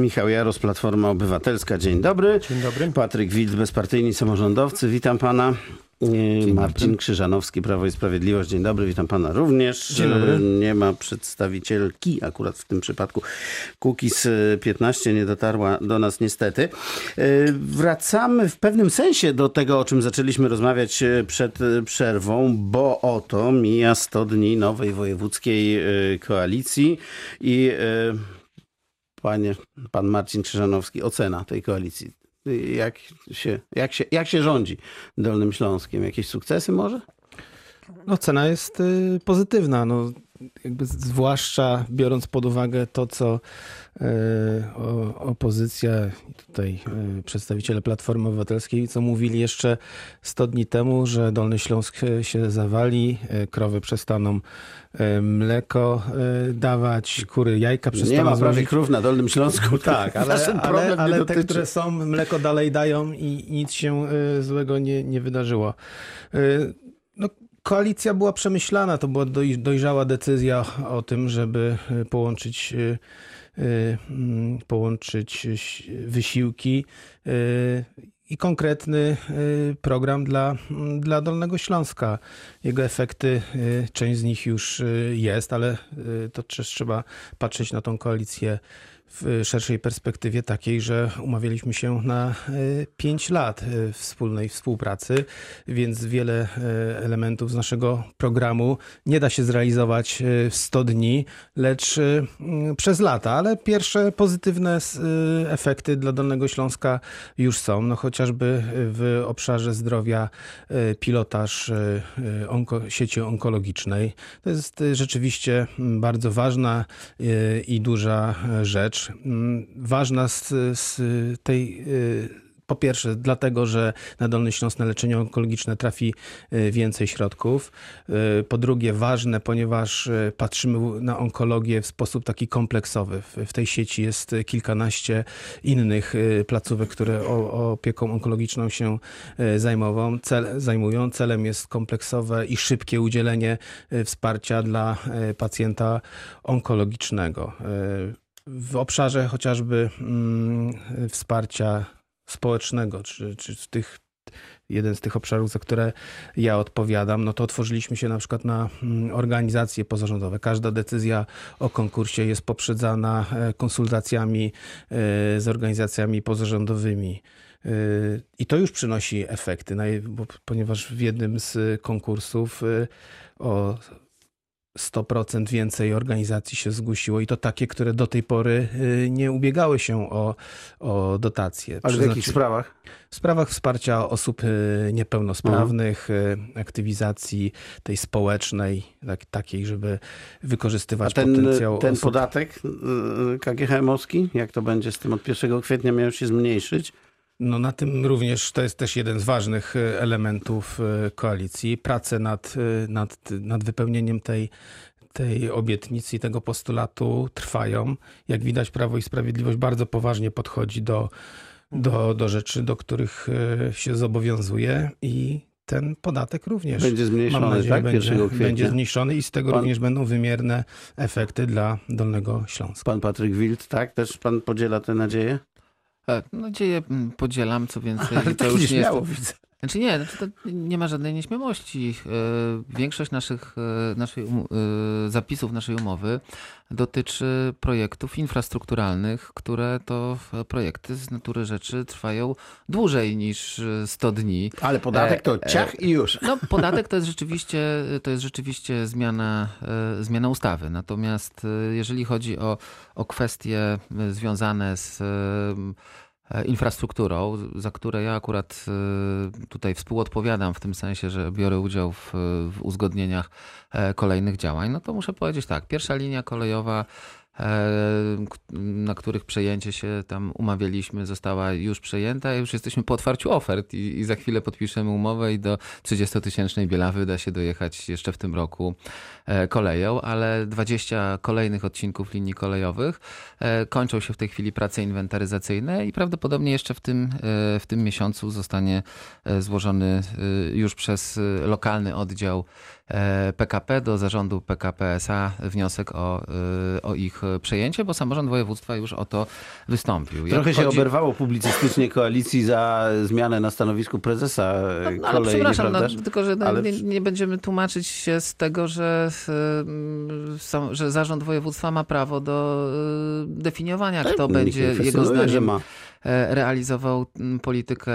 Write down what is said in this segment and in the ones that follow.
Michał Jaros, Platforma Obywatelska. Dzień dobry. Dzień dobry. Patryk Wild, bezpartyjni samorządowcy. Witam pana. Dzień Marcin dobry. Krzyżanowski, Prawo i Sprawiedliwość. Dzień dobry, witam pana również. Dzień dobry. Nie ma przedstawicielki akurat w tym przypadku. Kukiz 15 nie dotarła do nas niestety. Wracamy w pewnym sensie do tego, o czym zaczęliśmy rozmawiać przed przerwą, bo oto mija 100 dni nowej wojewódzkiej koalicji i panie, pan Marcin Krzyżanowski, ocena tej koalicji. Jak się, jak, się, jak się rządzi Dolnym Śląskiem? Jakieś sukcesy może? No, cena jest y, pozytywna. No, jakby zwłaszcza biorąc pod uwagę to, co y, opozycja, tutaj y, przedstawiciele Platformy Obywatelskiej, co mówili jeszcze 100 dni temu, że Dolny Śląsk się zawali, krowy przestaną mleko dawać, kury jajka przestaną Nie ma prawie krów na Dolnym Śląsku. Tak, ale, ale, ale te, które są, mleko dalej dają i nic się złego nie, nie wydarzyło. Koalicja była przemyślana, to była dojrzała decyzja o tym, żeby e, połączyć, e, e, mm, połączyć wysiłki i konkretny program dla, dla Dolnego Śląska. Jego efekty, część z nich już jest, ale to też trzeba patrzeć na tą koalicję w szerszej perspektywie takiej, że umawialiśmy się na 5 e, lat e, wspólnej współpracy, więc wiele e, elementów z naszego programu nie da się zrealizować w 100 dni, lecz przez lata, ale pierwsze pozytywne efekty dla Dolnego Śląska już są, no chociażby w obszarze zdrowia pilotaż onko, sieci onkologicznej. To jest rzeczywiście bardzo ważna i duża rzecz mm, ważna z, z tej y, po pierwsze, dlatego, że na Dolny Śląsk na leczenie onkologiczne trafi y, więcej środków. Y, po drugie, ważne, ponieważ patrzymy na onkologię w sposób taki kompleksowy. W tej sieci jest kilkanaście innych placówek, które opieką onkologiczną się zajmową, cel, zajmują. Celem jest kompleksowe i szybkie udzielenie wsparcia dla pacjenta onkologicznego w obszarze chociażby mm, wsparcia społecznego, czy, czy tych jeden z tych obszarów, za które ja odpowiadam, no to otworzyliśmy się na przykład na mm, organizacje pozarządowe. Każda decyzja o konkursie jest poprzedzana e, konsultacjami e, z organizacjami pozarządowymi. E, I to już przynosi efekty, ponieważ w jednym z konkursów o 100% więcej organizacji się zgłosiło i to takie, które do tej pory y, nie ubiegały się o, o dotacje. Ale w jakich sprawach? W sprawach wsparcia osób y, niepełnosprawnych, mhm. aktywizacji tej społecznej, tak, takiej, żeby wykorzystywać ten, potencjał ten osób... podatek KGHM-owski, jak to będzie z tym od 1 kwietnia miał się zmniejszyć? No na tym również to jest też jeden z ważnych e, elementów e, koalicji. Prace nad, e, nad, nad wypełnieniem tej, tej obietnicy i tego postulatu trwają. Jak widać, Prawo i Sprawiedliwość bardzo poważnie podchodzi do, do, do rzeczy, do których się zobowiązuje i ten podatek również będzie zmniejszony, mam nadzieję, tak? będzie, będzie zmniejszony i z tego pan... również będą wymierne efekty dla Dolnego Śląska. Pan Patryk Wild, tak? Też pan podziela te nadzieje? Tak, nadzieję podzielam, co więcej. Ale to już nie jest... widzę. Znaczy nie, znaczy to nie ma żadnej nieśmiałości. E, większość naszych e, naszej, e, zapisów naszej umowy dotyczy projektów infrastrukturalnych, które to projekty z natury rzeczy trwają dłużej niż 100 dni. Ale podatek to ciach i już. No podatek to jest rzeczywiście, to jest rzeczywiście zmiana, zmiana ustawy. Natomiast jeżeli chodzi o, o kwestie związane z infrastrukturą, za które ja akurat e, tutaj współodpowiadam w tym sensie, że biorę udział w, w uzgodnieniach e, kolejnych działań, no to muszę powiedzieć tak, pierwsza linia kolejowa na których przejęcie się tam umawialiśmy, została już przejęta. Już jesteśmy po otwarciu ofert i, i za chwilę podpiszemy umowę i do 30-tysięcznej Bielawy da się dojechać jeszcze w tym roku e, koleją, ale 20 kolejnych odcinków linii kolejowych e, kończą się w tej chwili prace inwentaryzacyjne i prawdopodobnie jeszcze w tym, e, w tym miesiącu zostanie złożony już przez lokalny oddział PKP do zarządu PKP SA wniosek o, o ich przejęcie, bo samorząd województwa już o to wystąpił. Trochę się oberwało publicystycznie koalicji za zmianę na stanowisku prezesa no, no, ale przepraszam, no, tylko że no, ale... nie, nie, będziemy tłumaczyć się z tego, że, że zarząd województwa ma prawo do definiowania, tak, kto będzie jego zdaniem E, realizował mm, politykę,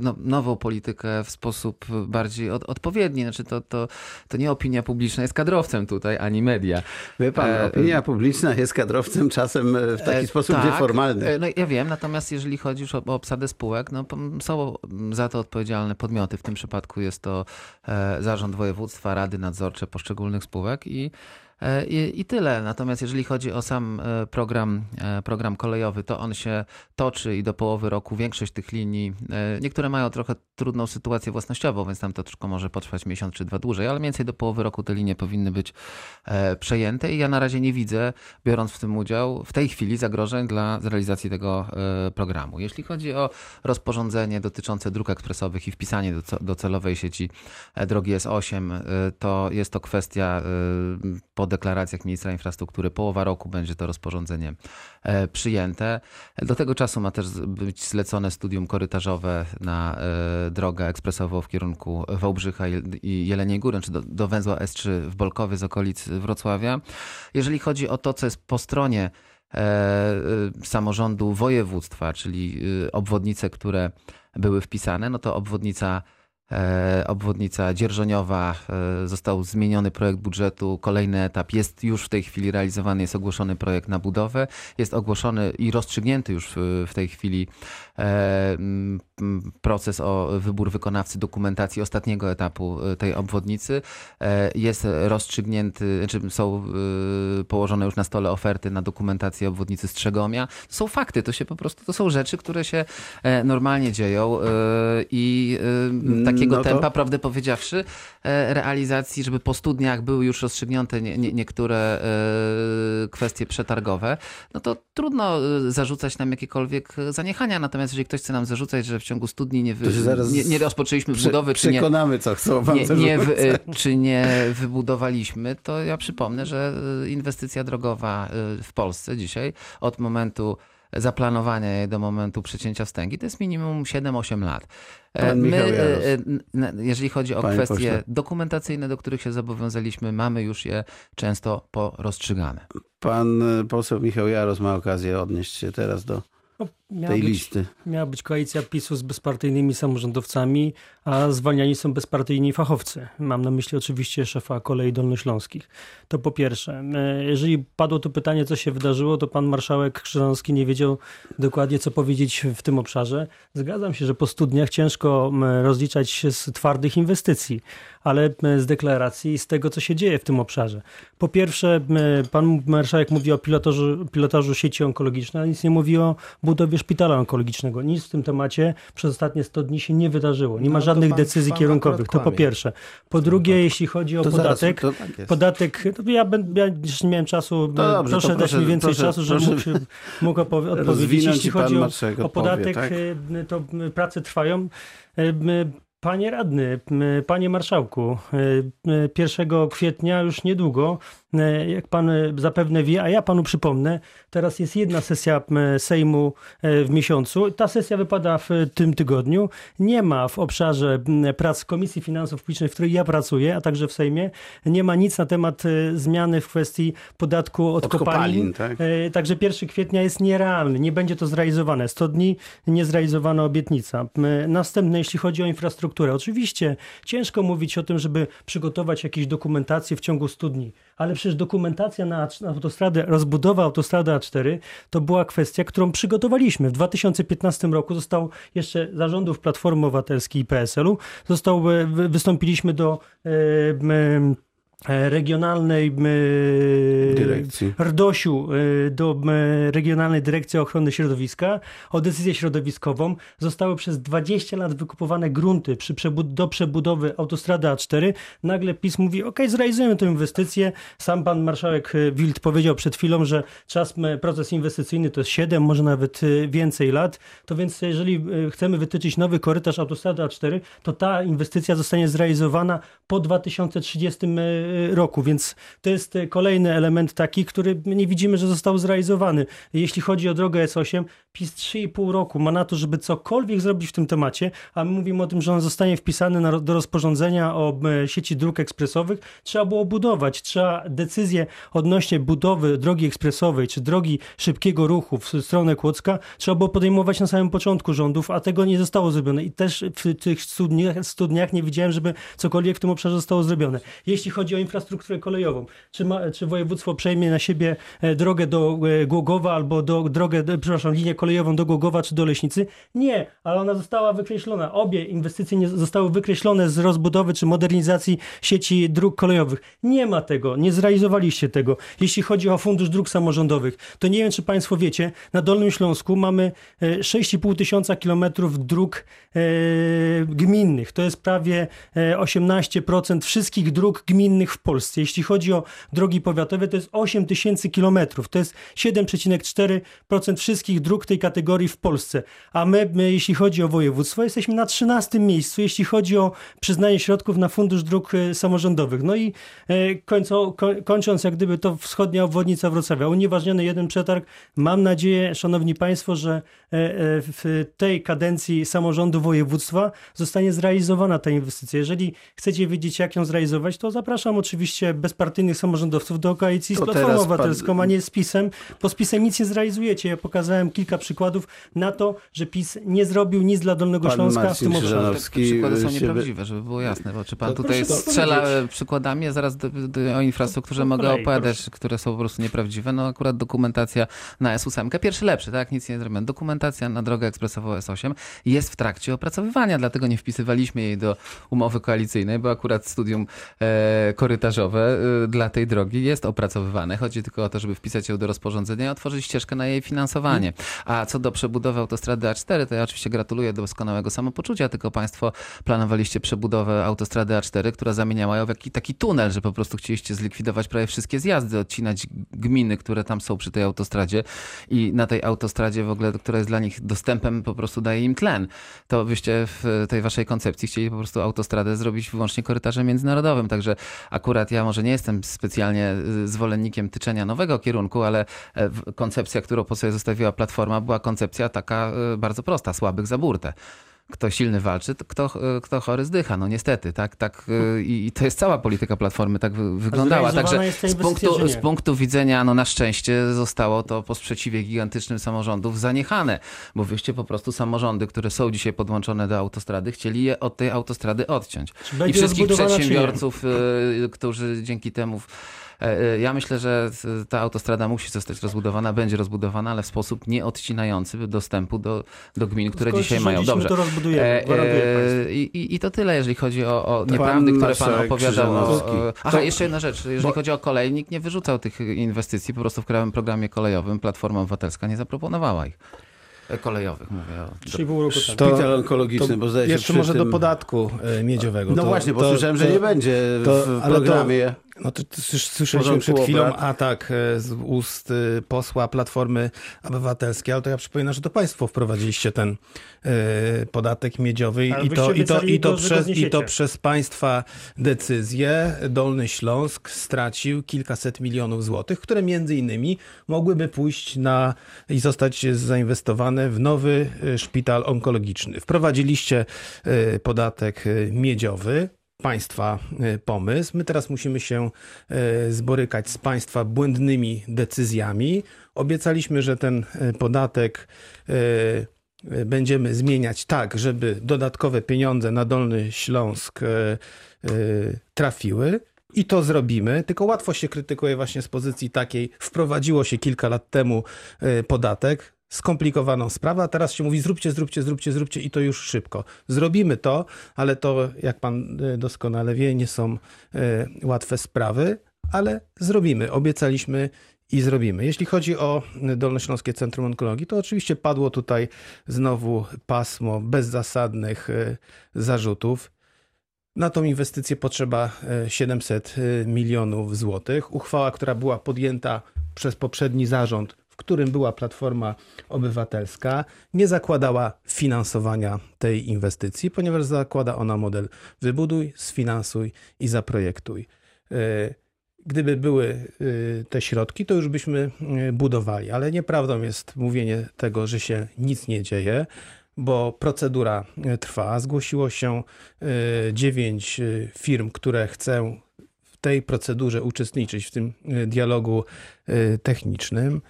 no, nową politykę w sposób bardziej od, odpowiedni. Znaczy to, to, to nie opinia publiczna jest kadrowcem tutaj, ani media. Wie pan, e, opinia publiczna jest kadrowcem czasem w taki e, sposób tak, nieformalny. No ja wiem, natomiast jeżeli chodzi już o, o obsadę spółek, no są za to odpowiedzialne podmioty. W tym przypadku jest to zarząd województwa, rady nadzorcze poszczególnych spółek i E, I, I, tyle. Natomiast jeżeli chodzi o sam e, program, e, program kolejowy, to on się toczy i do połowy roku większość tych linii, niektóre mają trochę trudną sytuację własnościową, więc tam to tylko może potrwać miesiąc czy dwa dłużej, ale mniej więcej do połowy roku te linie powinny być przejęte i ja na razie nie widzę, biorąc w tym udział, w tej chwili zagrożeń dla realizacji tego programu. Jeśli chodzi o rozporządzenie dotyczące dróg ekspresowych i wpisanie do, do celowej sieci drogi S8, to jest to kwestia pod deklaracjach ministra infrastruktury połowa roku będzie to rozporządzenie e, przyjęte. Do tego czasu ma też być zlecone studium korytarzowe na e, drogę ekspresową w kierunku Wałbrzycha i Jeleniej Góry, czy do, do węzła S3 w Bolkowie z okolic Wrocławia. Jeżeli chodzi o to, co jest po stronie e, samorządu województwa, czyli obwodnice, które były wpisane, no to obwodnica obwodnica dzierżoniowa, e, został zmieniony projekt budżetu, kolejny etap jest już w tej chwili realizowany, jest ogłoszony projekt na budowę, jest ogłoszony i rozstrzygnięty już w tej chwili e, proces o wybór wykonawcy dokumentacji ostatniego etapu tej obwodnicy. Jest rozstrzygnięty, znaczy są położone już na stole oferty na dokumentację obwodnicy Strzegomia. To są fakty, to się po prostu, to są rzeczy, które się normalnie dzieją i takie takiego no to... tempa, prawdę powiedziawszy, e, realizacji, żeby po studniach były już rozstrzygnięte nie, nie, niektóre e, kwestie przetargowe, no to trudno e, zarzucać nam jakiekolwiek zaniechania. Natomiast jeżeli ktoś chce nam zarzucać, że w ciągu studni nie, wy, nie, nie rozpoczęliśmy prze, budowy, czy nie, co chcą wam nie, nie wy, czy nie wybudowaliśmy, to ja przypomnę, że inwestycja drogowa w Polsce dzisiaj od momentu zaplanowania jej do momentu przecięcia wstęgi, to jest minimum 7-8 lat. E, my, e, e, jeżeli chodzi o Panie kwestie pośle. dokumentacyjne, do których się zobowiązaliśmy, mamy już je często porozstrzygane. Pan poseł Michał Jaros ma okazję odnieść się teraz do no, tej być, listy. Miała być koalicja PiSu z bezpartyjnymi samorządowcami, a zwalniani są bezpartyjni fachowcy. Mam na myśli oczywiście szefa kolei dolnośląskich. To po pierwsze. Jeżeli padło tu pytanie, co się wydarzyło, to pan marszałek Krzyżanowski nie wiedział dokładnie, co powiedzieć w tym obszarze. Zgadzam się, że po studniach ciężko rozliczać się z twardych inwestycji, ale z deklaracji i z tego, co się dzieje w tym obszarze. Po pierwsze, pan marszałek mówi o pilotażu, pilotażu sieci onkologicznej, ale nic nie mówi o budowie szpitala onkologicznego. Nic w tym temacie przez ostatnie 100 dni się nie wydarzyło. Nie no, ma żadnych decyzji pan kierunkowych. To po pierwsze. Po drugie, jeśli chodzi o to podatek, zaraz, tak podatek, to ja, ben, ja nie miałem czasu, dobrze, proszę dać proszę, mi więcej proszę, czasu, żebym mógł, mógł odpowiedzieć. Jeśli chodzi o, o podatek, tak? Y, to prace trwają. Panie radny, panie marszałku, 1 y, kwietnia już niedługo E, jak pan e, zapewne wie, a ja panu przypomnę, teraz jest jedna sesja Sejmu e, w miesiącu. Ta sesja wypada w tym tygodniu. Nie ma w obszarze prac Komisji Finansów Publicznych, w której ja pracuję, a także w Sejmie, nie ma nic na temat zmiany w kwestii podatku od, od kopalin. kopalin tak? Także 1 kwietnia jest nierealny. Nie będzie to zrealizowane. 100 dni niezrealizowana obietnica. Następne, jeśli chodzi o infrastrukturę. Oczywiście ciężko mówić o tym, żeby przygotować jakieś dokumentacje w ciągu 100 dni ale przecież dokumentacja na, na autostradę, rozbudowa autostrady A4 to była kwestia, którą przygotowaliśmy. W 2015 roku został jeszcze zarządów Platformy Obywatelskiej i PSL-u, został, e, wystąpiliśmy do e, E, regionalnej Dyrekcji. RDOŚ-u e, do Regionalnej Dyrekcji Ochrony Środowiska o decyzję środowiskową. Zostały przez 20 lat wykupowane grunty przy przebud do przebudowy autostrady A4. Nagle PiS mówi, ok, zrealizujemy tę inwestycję. Sam pan marszałek e, Wild powiedział przed chwilą, że czas, proces inwestycyjny to jest 7, może nawet więcej lat. To więc jeżeli chcemy wytyczyć nowy korytarz autostrady A4, to ta inwestycja zostanie zrealizowana po 2030 roku roku, więc to jest kolejny element taki, który nie widzimy, że został zrealizowany. Jeśli chodzi o drogę S8, PiS 3,5 roku ma na to, żeby cokolwiek zrobić w tym temacie, a my mówimy o tym, że on zostanie wpisany na, do rozporządzenia o sieci dróg ekspresowych. Trzeba było budować, trzeba decyzję odnośnie budowy drogi ekspresowej czy drogi szybkiego ruchu w stronę Kłodzka trzeba było podejmować na samym początku rządów, a tego nie zostało zrobione. I też w tych studniach, studniach nie widziałem, żeby cokolwiek w tym obszarze zostało zrobione. Jeśli chodzi o infrastrukturę kolejową, czy, ma, czy województwo przejmie na siebie e, drogę do e, Głogowa albo do drogę, przepraszam, linię kolejową do Głogowa czy do Leśnicy? Nie, ale ona została wykreślona. Obie inwestycje nie zostały wykreślone z rozbudowy czy modernizacji sieci dróg kolejowych. Nie ma tego, nie zrealizowaliście tego. Jeśli chodzi o Fundusz Dróg Samorządowych, to nie wiem, czy Państwo wiecie, na Dolnym Śląsku mamy 6,5 e, tysiąca kilometrów dróg e, gminnych. To jest prawie 18% e, wszystkich dróg gminnych w Polsce. Jeśli chodzi o drogi powiatowe, to jest 8 tysięcy kilometrów. To jest 7,4% wszystkich dróg tej kategorii w Polsce. A my, my, jeśli chodzi o województwo, jesteśmy na 13 miejscu, jeśli chodzi o przyznanie środków na Fundusz Dróg samorządowych. No i końco, kończąc jak gdyby to wschodnia obwodnica Wrocławia, unieważniony jeden przetarg. Mam nadzieję, szanowni państwo, że e, e, w tej kadencji samorządu województwa zostanie zrealizowana ta inwestycja. Jeżeli chcecie wiedzieć, jak ją zrealizować, to zapraszam oczywiście bezpartyjnych samorządowców do koalicji to z Platformą Obywatelską, pan... a nie z PiSem, bo z PiSem nic nie zrealizujecie. Ja pokazałem kilka przykładów na to, że PiS nie zrobił nic dla Dolnego pan Śląska Marcin w tym obszarze. Te przykłady są nieprawdziwe, żeby było jasne, bo czy pan to tutaj strzela przykładami, ja zaraz do, do, o infrastrukturze mogę opowiadać, proszę. które są po prostu nieprawdziwe. No akurat dokumentacja na S8, pierwszy lepszy, tak? Nic nie zrobiłem. Dokumentacja na drogę ekspresową S8 jest w trakcie opracowywania, dlatego nie wpisywaliśmy jej do umowy koalicyjnej, bo akurat studium e, korytarzowe e, dla tej drogi jest opracowywane. Chodzi tylko o to, żeby wpisać ją do rozporządzenia i otworzyć ścieżkę na jej finansowanie. A co do przebudowy autostrady A4, to ja oczywiście gratuluję doskonałego samopoczucia, tylko państwo planowaliście przebudowę autostrady A4, która zamieniała ją w jakiś taki tunel, że po prostu chcieliście zlikwidować prawie wszystkie zjazdy, odcinać gminy, które tam są przy tej autostradzie i na tej autostradzie w ogóle, która jest dla nich dostępem, po prostu daje im tlen. To byście w tej waszej koncepcji chcieli po prostu autostradę zrobić wyłącznie korytarzem międzynarodowym. Także akurat ja może nie jestem specjalnie y, zwolennikiem tyczenia nowego kierunku, ale e, koncepcja, którą po sobie zostawiła Platforma, była koncepcja taka y, bardzo prosta, słabych za burtę kto silny walczy, kto, kto chory zdycha. No niestety, tak, tak y, i to jest cała polityka Platformy tak wyglądała. Także z punktu, z punktu widzenia, no na szczęście zostało to po sprzeciwie gigantycznym samorządów zaniechane, bo wyście po prostu samorządy, które są dzisiaj podłączone do autostrady, chcieli je od tej autostrady odciąć. I wszystkich przedsiębiorców, y, którzy dzięki temu E, e, ja myślę, że ta autostrada musi zostać rozbudowana, będzie rozbudowana, ale w sposób nieodcinający dostępu do, do gmin, które dzisiaj mają. Dobrze. To rozbudujemy, e, i, I to tyle, jeżeli chodzi o, o nieprawdy, które pan opowiadał. O, aha, jeszcze jedna rzecz. Jeżeli Bo... chodzi o kolej, nikt nie wyrzucał tych inwestycji. Po prostu w Krajowym Programie Kolejowym Platforma Obywatelska nie zaproponowała ich kolejowych, mówię. O... 3,5 roku Szpital onkologiczny, bo zdaje się Jeszcze może tym... do podatku miedziowego. No to, właśnie, bo to, słyszałem, że to, nie będzie w programie. No to, to słyszeliśmy przed chwilą obrad. atak e, z ust e, posła Platformy Obywatelskiej, ale to ja przypominam, że to państwo wprowadziliście ten y, podatek miedziowy i to, i, to, i, to przez, i to przez państwa decyzję Dolny Śląsk stracił kilkaset milionów złotych, które między innymi mogłyby pójść na i zostać zainwestowane w nowy szpital onkologiczny. Wprowadziliście y, podatek miedziowy, państwa e, pomysł. My teraz musimy się e, zborykać z państwa błędnymi decyzjami. Obiecaliśmy, że ten e, podatek będziemy zmieniać tak, żeby dodatkowe pieniądze na Dolny Śląsk trafiły. I to zrobimy, tylko łatwo się krytykuje właśnie z pozycji takiej, wprowadziło się kilka lat temu podatek, skomplikowaną sprawę, a teraz się mówi zróbcie, zróbcie, zróbcie, zróbcie i to już szybko. Zrobimy to, ale to, jak pan e, doskonale wie, nie są e, łatwe sprawy, ale zrobimy. Obiecaliśmy i zrobimy. Jeśli chodzi o Dolnośląskie Centrum Onkologii, to oczywiście padło tutaj znowu pasmo bezzasadnych e, zarzutów. Na tą inwestycję potrzeba 700 milionów złotych. Uchwała, która była podjęta przez poprzedni zarząd, którym była Platforma Obywatelska, nie zakładała finansowania tej inwestycji, ponieważ zakłada ona model wybuduj, sfinansuj i zaprojektuj. Gdyby były te środki, to już byśmy budowali, ale nieprawdą jest mówienie tego, że się nic nie dzieje bo procedura trwa. Zgłosiło się dziewięć firm, które chcą w tej procedurze uczestniczyć, w tym dialogu technicznym.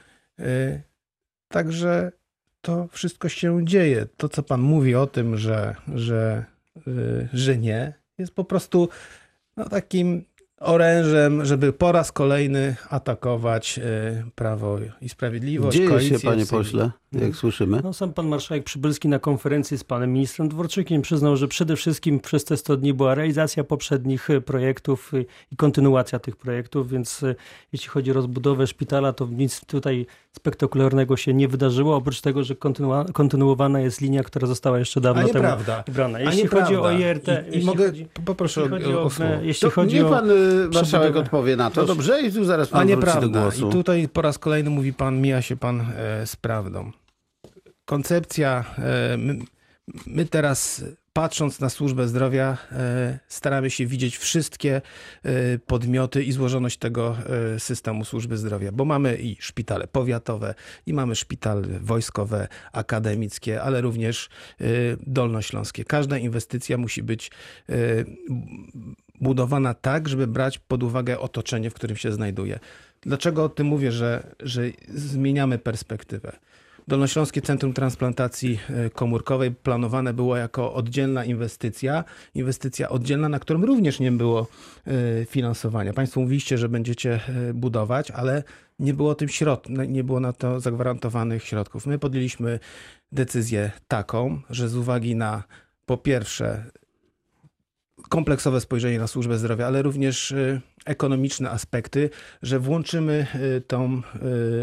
Także to wszystko się dzieje. To, co pan mówi o tym, że, że, y, że nie, jest po prostu no, takim orężem, żeby po raz kolejny atakować y, Prawo i Sprawiedliwość. Dzieje się, panie pośle, jak hmm. słyszymy. No, sam pan marszałek Przybylski na konferencji z panem ministrem Dworczykiem przyznał, że przede wszystkim przez te 100 dni była realizacja poprzednich y, projektów i kontynuacja tych projektów, więc jeśli chodzi o rozbudowę szpitala, to nic tutaj spektakularnego się nie wydarzyło, oprócz tego, że kontynu- kontynuowana jest linia, która została jeszcze dawno temu wybrana. Jeśli chodzi o IRT... I, i mogę, chodzi, poproszę jeśli o, Jeśli to chodzi niech pan marszałek odpowie na to, Proszę. dobrze? I tu zaraz pan A nieprawda. do głosu. I tutaj po raz kolejny mówi pan, mija się pan e, z prawdą. Koncepcja... E, my, teraz patrząc na służbę zdrowia, e, staramy się widzieć wszystkie e, podmioty i złożoność tego systemu służby zdrowia, bo mamy i szpitale powiatowe, i mamy szpitale wojskowe, akademickie, ale również dolnośląskie. Każda inwestycja musi być budowana tak, żeby brać pod uwagę otoczenie, w którym się znajduje. Dlaczego o tym mówię, że, że zmieniamy perspektywę? Dolnośląskie Centrum Transplantacji e, Komórkowej planowane było jako oddzielna inwestycja, inwestycja oddzielna, na którą również nie było e, finansowania. Państwo mówiliście, że będziecie e, budować, ale nie było tym środ, nie było na to zagwarantowanych środków. My podjęliśmy decyzję taką, że z uwagi na po pierwsze kompleksowe spojrzenie na służbę zdrowia, ale również y, ekonomiczne aspekty, że włączymy y, tą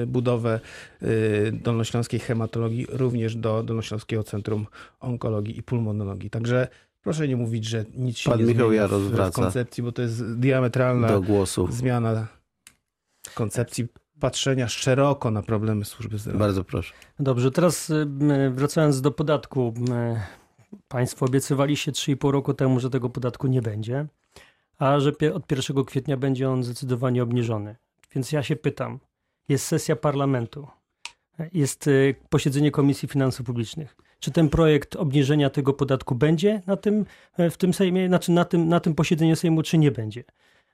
y, budowę Dolnośląskiej Hematologii również do Dolnośląskiego Centrum Onkologii i Pulmonologii. Także proszę nie mówić, że nic się Pan nie Michał zmienia w, w koncepcji, bo to jest diametralna do głosu. zmiana koncepcji patrzenia szeroko na problemy służby zdrowia. Bardzo proszę. Dobrze, teraz wracając do podatku Państwo obiecywaliście 3,5 roku temu, że tego podatku nie będzie, a że od 1 kwietnia będzie on zdecydowanie obniżony. Więc ja się pytam, jest sesja parlamentu, jest y, posiedzenie Komisji Finansów Publicznych. Czy ten projekt obniżenia tego podatku będzie na tym, w tym Sejmie, znaczy na tym, na tym posiedzeniu Sejmu, czy nie będzie?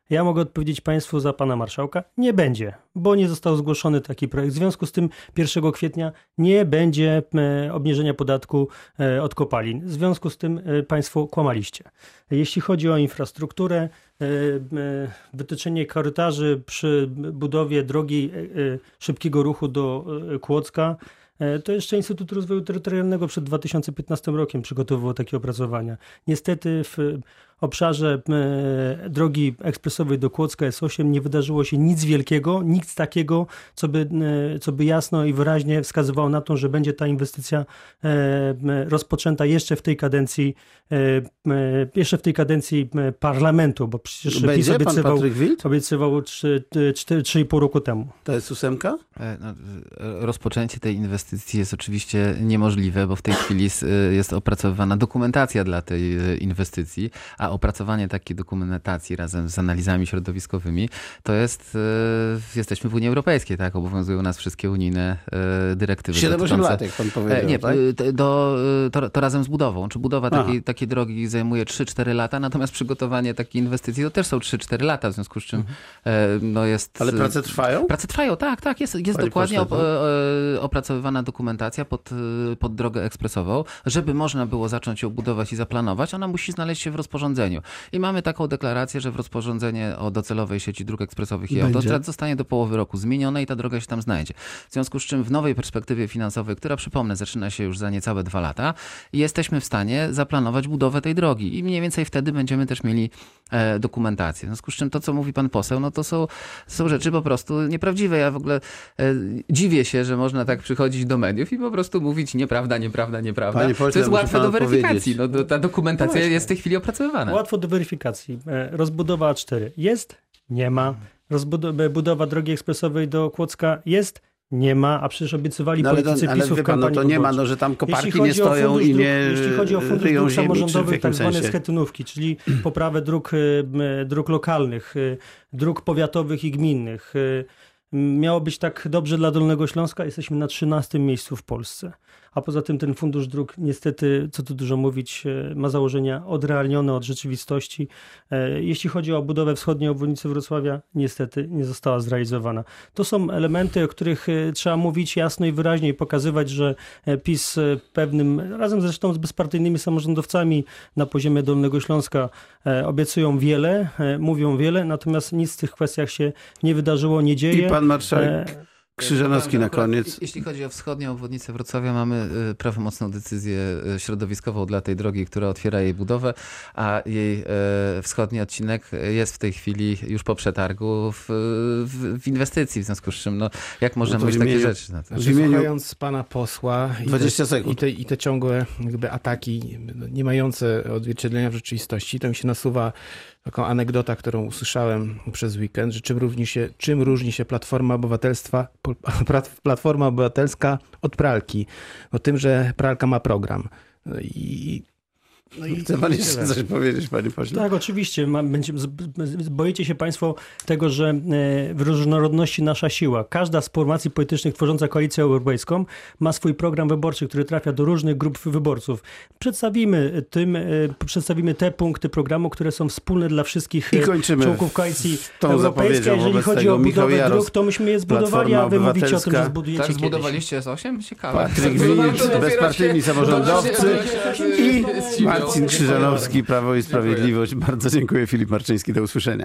Ja mogę odpowiedzieć Państwu za Pana Marszałka. Nie będzie, bo nie został zgłoszony taki projekt. W związku z tym 1 kwietnia nie będzie e, obniżenia podatku e, od kopalin. W związku z tym e, Państwo kłamaliście. Jeśli chodzi o infrastrukturę, wytyczenie korytarzy przy budowie drogi szybkiego ruchu do Kłodzka, to jeszcze Instytut Rozwoju Terytorialnego przed 2015 rokiem przygotowywał takie opracowania. Niestety w obszarze e, drogi ekspresowej do Kłodzka S8 nie wydarzyło się nic wielkiego, nic takiego, co by, e, co by jasno i wyraźnie wskazywało na to, że będzie ta inwestycja e, rozpoczęta jeszcze w tej kadencji jeszcze w tej kadencji parlamentu, bo przecież będzie PiS obiecywał, obiecywał 3,5 roku temu. To jest ósemka? No, rozpoczęcie tej inwestycji jest oczywiście niemożliwe, bo w tej chwili jest opracowywana dokumentacja dla tej inwestycji, a opracowanie takiej dokumentacji razem z analizami środowiskowymi, to jest, e, jesteśmy w Unii Europejskiej, tak? Obowiązują nas wszystkie unijne e, dyrektywy. 7-8 lat, jak pan powiedział. E, nie, tak? do, to, to, razem z budową. Czy budowa takiej, takiej drogi zajmuje 3-4 lata, natomiast przygotowanie takiej inwestycji to też są 3-4 lata, w związku z czym mhm. no jest... Ale prace trwają? Prace trwają, tak, tak. Jest, jest dokładnie op, opracowywana dokumentacja pod, pod drogę ekspresową. Żeby można było zacząć ją budować i zaplanować, ona musi znaleźć się w rozporządzeniu rozporządzeniu. I mamy taką deklarację, że w rozporządzenie o docelowej sieci dróg ekspresowych i autostrad zostanie do połowy roku zmienione i ta droga się tam znajdzie. W związku z czym w nowej perspektywie finansowej, która przypomnę zaczyna się już za niecałe dwa lata, jesteśmy w stanie zaplanować budowę tej drogi i mniej więcej wtedy będziemy też mieli e, dokumentację. W związku z czym to, co mówi pan poseł, no to są, są rzeczy po prostu nieprawdziwe. Ja w ogóle e, dziwię się, że można tak przychodzić do mediów i po prostu mówić nieprawda, nieprawda, nieprawda. Panie to jest łatwe do weryfikacji. No, ta dokumentacja no jest w tej chwili opracowywana. Łatwo do weryfikacji. E, rozbudowa A4 jest? Nie ma. Rozbudowa drogi ekspresowej do Kłodzka jest? Nie ma, a przecież obiecywali No ale, politycy ale PiSu w no kampanii to nie ma, no, że tam koparki nie stoją i dróg- nie Jeśli chodzi o fundusz dróg samorządowych, tak zwane sensie? schetynówki, czyli poprawę dróg, m, dróg lokalnych, dróg powiatowych i gminnych. Miało być tak dobrze dla Dolnego Śląska, jesteśmy na 13 miejscu w Polsce. A poza tym ten fundusz dróg niestety, co tu dużo mówić, e, ma założenia odrealnione od rzeczywistości. E, Jeśli chodzi o budowę wschodniej obwodnicy Wrocławia, niestety nie została zrealizowana. To są elementy, o których e, trzeba mówić jasno i wyraźnie i pokazywać, że PiS pewnym, razem zresztą z bezpartyjnymi samorządowcami na poziomie Dolnego Śląska obiecują wiele, mówią wiele, natomiast nic w tych kwestiach się nie wydarzyło, nie dzieje. I pan marszałek Krzyżanowski na koniec. Jeśli chodzi o wschodnią obwodnicę Wrocławia, mamy y, prawomocną decyzję y, środowiskową dla tej drogi, która otwiera jej budowę, a jej y, wschodni odcinek jest w tej chwili już po przetargu w, w, w inwestycji, w związku z czym, no, jak można No mówić w takie imieniu- rzeczy? Na to? W imieniu- Słuchając pana posła i 20 te, sekund. I, te, i te ciągłe jakby ataki no, nie mające odzwierciedlenia w rzeczywistości, to mi się nasuwa taką anegdota, którą usłyszałem przez weekend, że czym różni się, czym różni się Platforma Obywatelstwa, Platforma Obywatelska od pralki? No tym, że pralka ma program. I, no i Chce pan jeszcze coś powiedzieć, panie pośle? Tak, oczywiście. Boicie się Państwo tego, że e, w różnorodności nasza siła. Każda z formacji politycznych tworząca koalicję europejską ma swój program wyborczy, który trafia do różnych grup wyborców. Przedstawimy tym, e, przedstawimy te punkty programu, które są wspólne dla wszystkich I e, kończymy członków koalicji tą europejskiej. Jeżeli chodzi tego o Michał budowę Jaros, dróg, to myśmy je zbudowali, a wy mówicie o tym, że zbudujecie Tak kiedyś. zbudowaliście S8? Ciekawe. Patryk Winic, bezpartyjni samorządowcy i Marcin Krzyżanowski, Prawo i Sprawiedliwość. Bardzo dziękuję. Filip Marczyński, do usłyszenia.